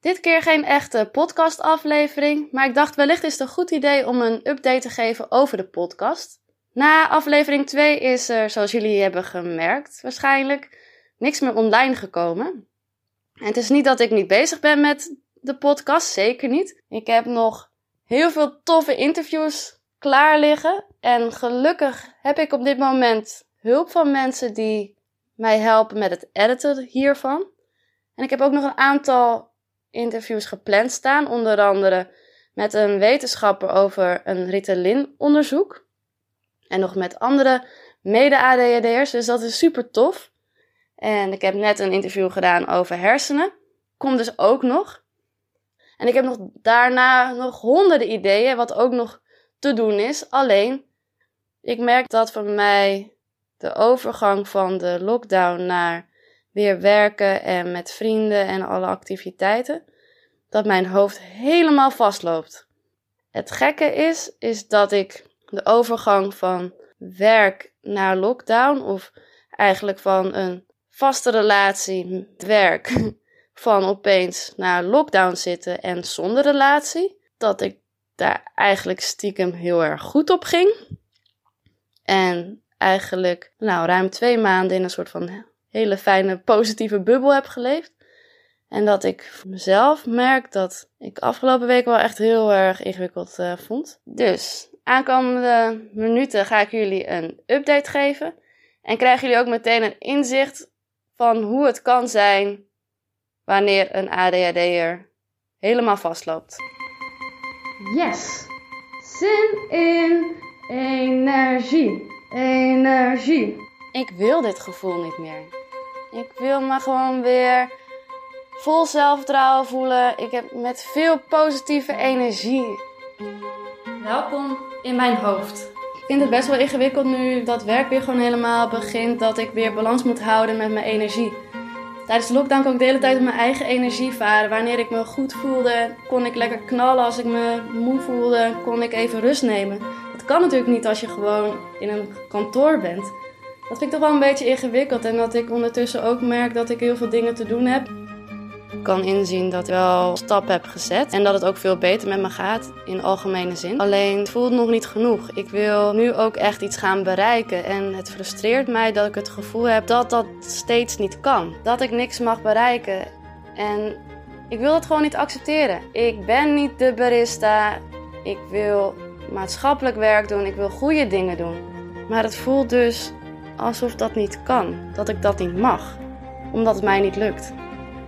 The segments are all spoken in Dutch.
Dit keer geen echte podcastaflevering, maar ik dacht wellicht is het een goed idee om een update te geven over de podcast. Na aflevering 2 is er, zoals jullie hebben gemerkt, waarschijnlijk niks meer online gekomen. En het is niet dat ik niet bezig ben met de podcast, zeker niet. Ik heb nog heel veel toffe interviews klaar liggen. En gelukkig heb ik op dit moment hulp van mensen die mij helpen met het editen hiervan. En ik heb ook nog een aantal interviews gepland staan, onder andere met een wetenschapper over een Ritalin-onderzoek. En nog met andere mede-ADHD'ers, dus dat is super tof. En ik heb net een interview gedaan over hersenen. Komt dus ook nog. En ik heb nog daarna nog honderden ideeën, wat ook nog te doen is. Alleen, ik merk dat voor mij de overgang van de lockdown naar weer werken en met vrienden en alle activiteiten, dat mijn hoofd helemaal vastloopt. Het gekke is, is dat ik de overgang van werk naar lockdown, of eigenlijk van een vaste relatie met werk, van opeens naar lockdown zitten en zonder relatie, dat ik daar eigenlijk stiekem heel erg goed op ging. En eigenlijk nou, ruim twee maanden in een soort van hele fijne positieve bubbel heb geleefd. En dat ik voor mezelf merk dat ik afgelopen week wel echt heel erg ingewikkeld uh, vond. Dus aankomende minuten ga ik jullie een update geven. En krijgen jullie ook meteen een inzicht van hoe het kan zijn wanneer een ADHD'er helemaal vastloopt. Yes! Zin in energie. Energie. Ik wil dit gevoel niet meer. Ik wil me gewoon weer vol zelfvertrouwen voelen. Ik heb met veel positieve energie. Welkom in mijn hoofd. Ik vind het best wel ingewikkeld nu dat werk weer gewoon helemaal begint. Dat ik weer balans moet houden met mijn energie. Tijdens de lockdown kon ik de hele tijd op mijn eigen energie varen. Wanneer ik me goed voelde, kon ik lekker knallen. Als ik me moe voelde, kon ik even rust nemen. Dat kan natuurlijk niet als je gewoon in een kantoor bent. Dat vind ik toch wel een beetje ingewikkeld. En dat ik ondertussen ook merk dat ik heel veel dingen te doen heb. Ik kan inzien dat ik wel stap heb gezet. En dat het ook veel beter met me gaat in algemene zin. Alleen het voelt nog niet genoeg. Ik wil nu ook echt iets gaan bereiken. En het frustreert mij dat ik het gevoel heb dat dat steeds niet kan. Dat ik niks mag bereiken. En ik wil het gewoon niet accepteren. Ik ben niet de barista. Ik wil maatschappelijk werk doen. Ik wil goede dingen doen. Maar het voelt dus alsof dat niet kan. Dat ik dat niet mag. Omdat het mij niet lukt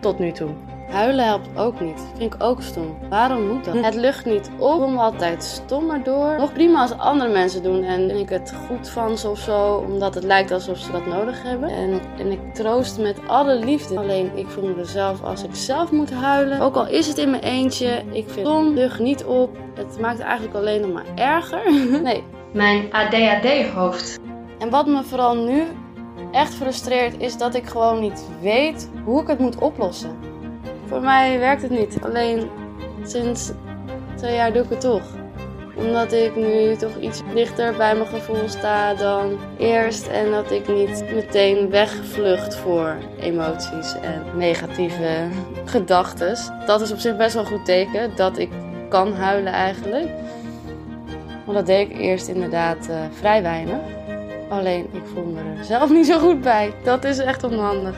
tot nu toe. Huilen helpt ook niet. Vind ik ook stom. Waarom moet dat? Het lucht niet op. Kom altijd stommer door. Nog prima als andere mensen doen en vind ik het goed van ze of zo. Omdat het lijkt alsof ze dat nodig hebben. En, ik troost met alle liefde. Alleen ik voel me zelf als ik zelf moet huilen. Ook al is het in mijn eentje. Ik vind stom, lucht niet op. Het maakt eigenlijk alleen nog maar erger. nee. Mijn ADHD-hoofd. En wat me vooral nu echt frustreert, is dat ik gewoon niet weet hoe ik het moet oplossen. Voor mij werkt het niet. Alleen sinds twee jaar doe ik het toch. Omdat ik nu toch iets dichter bij mijn gevoel sta dan eerst. En dat ik niet meteen wegvlucht voor emoties en negatieve gedachten. Dat is op zich best wel een goed teken. Dat ik kan huilen eigenlijk. Want dat deed ik eerst inderdaad uh, vrij weinig. Alleen ik voel me er zelf niet zo goed bij. Dat is echt onhandig.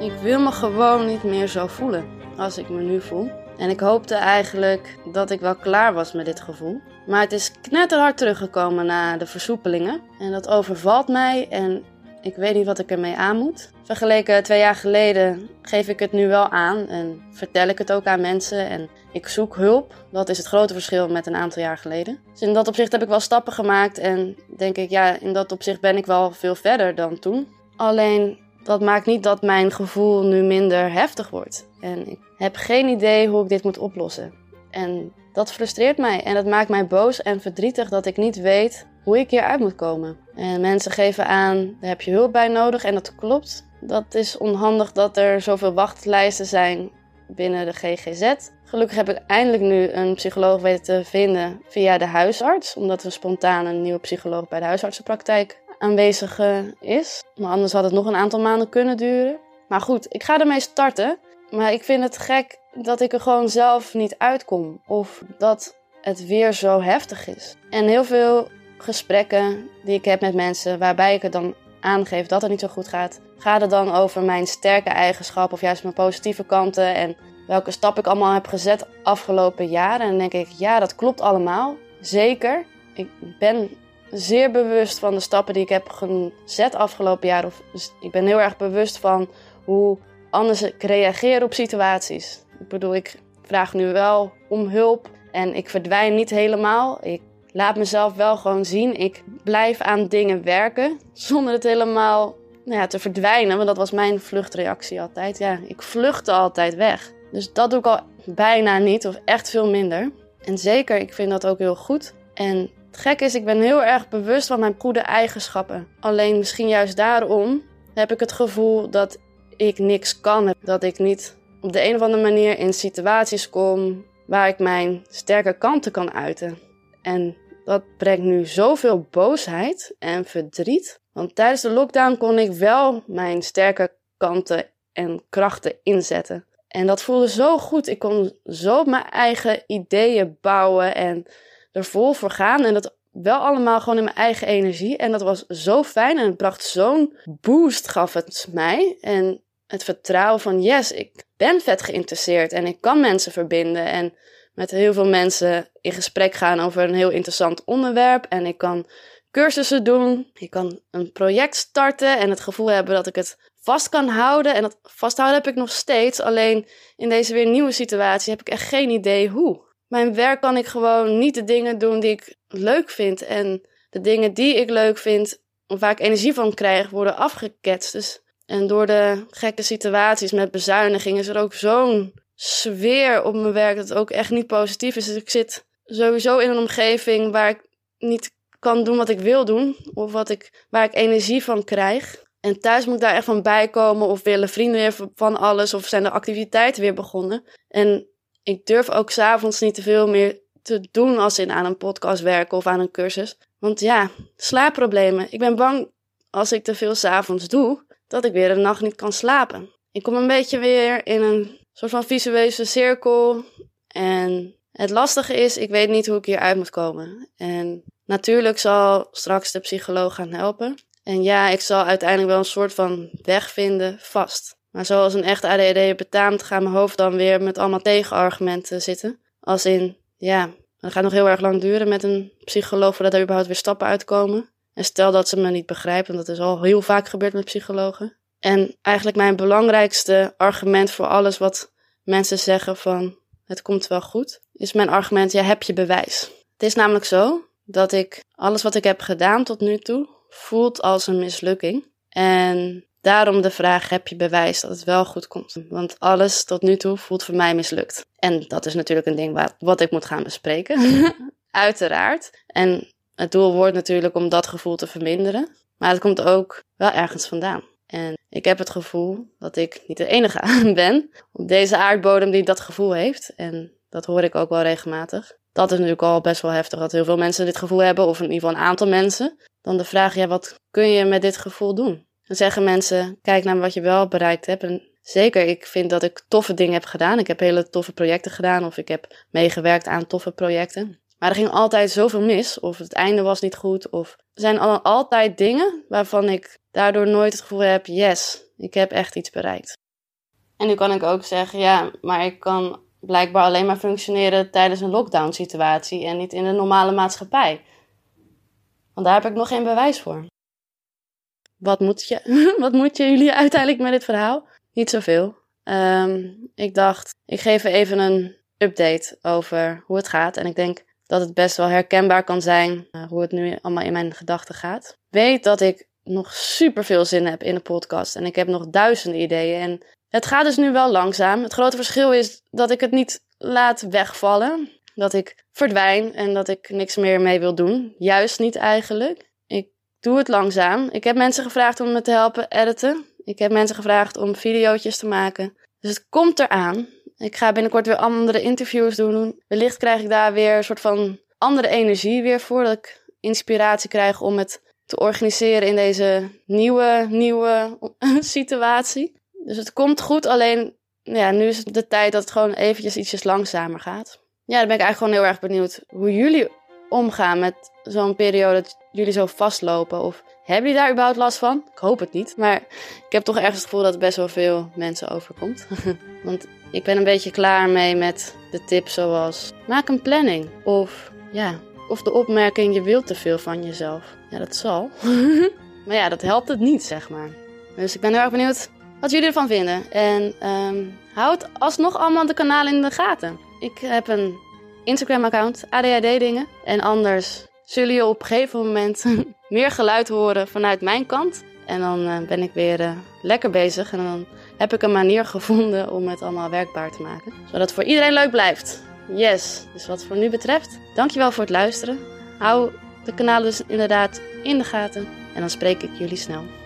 Ik wil me gewoon niet meer zo voelen als ik me nu voel. En ik hoopte eigenlijk dat ik wel klaar was met dit gevoel. Maar het is knetterhard teruggekomen na de versoepelingen. En dat overvalt mij en ik weet niet wat ik ermee aan moet. Vergeleken twee jaar geleden geef ik het nu wel aan en vertel ik het ook aan mensen. En ik zoek hulp. Dat is het grote verschil met een aantal jaar geleden. Dus in dat opzicht heb ik wel stappen gemaakt. En denk ik, ja, in dat opzicht ben ik wel veel verder dan toen. Alleen dat maakt niet dat mijn gevoel nu minder heftig wordt. En ik heb geen idee hoe ik dit moet oplossen. En dat frustreert mij en dat maakt mij boos en verdrietig dat ik niet weet hoe ik hieruit moet komen. En mensen geven aan, daar heb je hulp bij nodig en dat klopt. Dat is onhandig dat er zoveel wachtlijsten zijn binnen de GGZ. Gelukkig heb ik eindelijk nu een psycholoog weten te vinden via de huisarts, omdat er spontaan een nieuwe psycholoog bij de huisartsenpraktijk aanwezig eh, is. Maar anders had het nog een aantal maanden kunnen duren. Maar goed, ik ga ermee starten. Maar ik vind het gek dat ik er gewoon zelf niet uitkom. Of dat het weer zo heftig is. En heel veel gesprekken die ik heb met mensen waarbij ik het dan aangeef dat het niet zo goed gaat, gaat het dan over mijn sterke eigenschappen of juist mijn positieve kanten en welke stap ik allemaal heb gezet afgelopen jaren. En dan denk ik, ja, dat klopt allemaal. Zeker. Ik ben zeer bewust van de stappen die ik heb gezet afgelopen jaar. Of ik ben heel erg bewust van hoe anders ik reageer op situaties. Ik bedoel, ik vraag nu wel om hulp en ik verdwijn niet helemaal. Ik laat mezelf wel gewoon zien. Ik blijf aan dingen werken zonder het helemaal nou ja, te verdwijnen. Want dat was mijn vluchtreactie altijd. Ja, ik vluchtte altijd weg. Dus dat doe ik al bijna niet of echt veel minder. En zeker, ik vind dat ook heel goed. En het gek is, ik ben heel erg bewust van mijn goede eigenschappen. Alleen misschien juist daarom heb ik het gevoel dat ik niks kan. Dat ik niet op de een of andere manier in situaties kom waar ik mijn sterke kanten kan uiten. En dat brengt nu zoveel boosheid en verdriet. Want tijdens de lockdown kon ik wel mijn sterke kanten en krachten inzetten. En dat voelde zo goed. Ik kon zo mijn eigen ideeën bouwen en er vol voor gaan. En dat wel allemaal gewoon in mijn eigen energie. En dat was zo fijn en het bracht zo'n boost, gaf het mij. En het vertrouwen van yes, ik ben vet geïnteresseerd en ik kan mensen verbinden. En met heel veel mensen in gesprek gaan over een heel interessant onderwerp. En ik kan cursussen doen. Ik kan een project starten en het gevoel hebben dat ik het vast kan houden. En dat vasthouden heb ik nog steeds. Alleen in deze weer nieuwe situatie heb ik echt geen idee hoe. Mijn werk kan ik gewoon niet de dingen doen die ik leuk vind. En de dingen die ik leuk vind, of waar ik energie van krijg, worden afgeketst. Dus, en door de gekke situaties met bezuinigingen is er ook zo'n sfeer op mijn werk dat ook echt niet positief is. Dus ik zit sowieso in een omgeving waar ik niet kan doen wat ik wil doen. Of wat ik, waar ik energie van krijg. En thuis moet ik daar echt van bijkomen. Of willen vrienden weer van alles. Of zijn de activiteiten weer begonnen. En ik durf ook s'avonds niet te veel meer te doen als in aan een podcast werken of aan een cursus. Want ja, slaapproblemen. Ik ben bang als ik te veel s'avonds doe, dat ik weer een nacht niet kan slapen. Ik kom een beetje weer in een soort van visuele cirkel. En het lastige is, ik weet niet hoe ik hier uit moet komen. En natuurlijk zal straks de psycholoog gaan helpen. En ja, ik zal uiteindelijk wel een soort van weg vinden vast. Maar zoals een echte ADHD betaamt, gaat mijn hoofd dan weer met allemaal tegenargumenten zitten. Als in, ja, het gaat nog heel erg lang duren met een psycholoog voordat er überhaupt weer stappen uitkomen. En stel dat ze me niet begrijpen, dat is al heel vaak gebeurd met psychologen. En eigenlijk mijn belangrijkste argument voor alles wat mensen zeggen van het komt wel goed, is mijn argument, ja, heb je bewijs. Het is namelijk zo dat ik alles wat ik heb gedaan tot nu toe voelt als een mislukking. En daarom de vraag, heb je bewijs dat het wel goed komt? Want alles tot nu toe voelt voor mij mislukt. En dat is natuurlijk een ding wat, wat ik moet gaan bespreken. Uiteraard. En het doel wordt natuurlijk om dat gevoel te verminderen. Maar het komt ook wel ergens vandaan. En ik heb het gevoel dat ik niet de enige ben op deze aardbodem die dat gevoel heeft. En dat hoor ik ook wel regelmatig. Dat is natuurlijk al best wel heftig dat heel veel mensen dit gevoel hebben, of in ieder geval een aantal mensen. Dan de vraag, ja, wat kun je met dit gevoel doen? Dan zeggen mensen, kijk naar wat je wel bereikt hebt. En zeker, ik vind dat ik toffe dingen heb gedaan. Ik heb hele toffe projecten gedaan, of ik heb meegewerkt aan toffe projecten. Maar er ging altijd zoveel mis, of het einde was niet goed, of er zijn altijd dingen waarvan ik daardoor nooit het gevoel heb, yes, ik heb echt iets bereikt. En nu kan ik ook zeggen, ja, maar ik kan blijkbaar alleen maar functioneren tijdens een lockdown situatie en niet in de normale maatschappij. Want daar heb ik nog geen bewijs voor. Wat moet je, wat moet je jullie uiteindelijk met dit verhaal? Niet zoveel. Um, ik dacht, ik geef even een update over hoe het gaat. En ik denk dat het best wel herkenbaar kan zijn uh, hoe het nu allemaal in mijn gedachten gaat. Weet dat ik nog super veel zin heb in de podcast. En ik heb nog duizenden ideeën. En het gaat dus nu wel langzaam. Het grote verschil is dat ik het niet laat wegvallen. Dat ik verdwijn en dat ik niks meer mee wil doen. Juist niet eigenlijk. Ik doe het langzaam. Ik heb mensen gevraagd om me te helpen editen. Ik heb mensen gevraagd om video's te maken. Dus het komt eraan. Ik ga binnenkort weer andere interviews doen. Wellicht krijg ik daar weer een soort van andere energie weer voor. Dat ik inspiratie krijg om het te organiseren in deze nieuwe, nieuwe situatie. Dus het komt goed, alleen ja, nu is het de tijd dat het gewoon eventjes ietsjes langzamer gaat. Ja, dan ben ik eigenlijk gewoon heel erg benieuwd hoe jullie omgaan met zo'n periode dat jullie zo vastlopen. Of hebben jullie daar überhaupt last van? Ik hoop het niet. Maar ik heb toch ergens het gevoel dat het best wel veel mensen overkomt. Want ik ben een beetje klaar mee met de tips zoals maak een planning. Of ja, of de opmerking je wilt te veel van jezelf. Ja, dat zal. maar ja, dat helpt het niet, zeg maar. Dus ik ben heel erg benieuwd wat jullie ervan vinden. En um, houd alsnog allemaal de kanalen in de gaten. Ik heb een Instagram-account, ADHD dingen. En anders zullen je op een gegeven moment meer geluid horen vanuit mijn kant. En dan uh, ben ik weer uh, lekker bezig. En dan heb ik een manier gevonden om het allemaal werkbaar te maken. Zodat het voor iedereen leuk blijft. Yes. Dus wat voor nu betreft, dankjewel voor het luisteren. Hou de kanalen dus inderdaad in de gaten. En dan spreek ik jullie snel.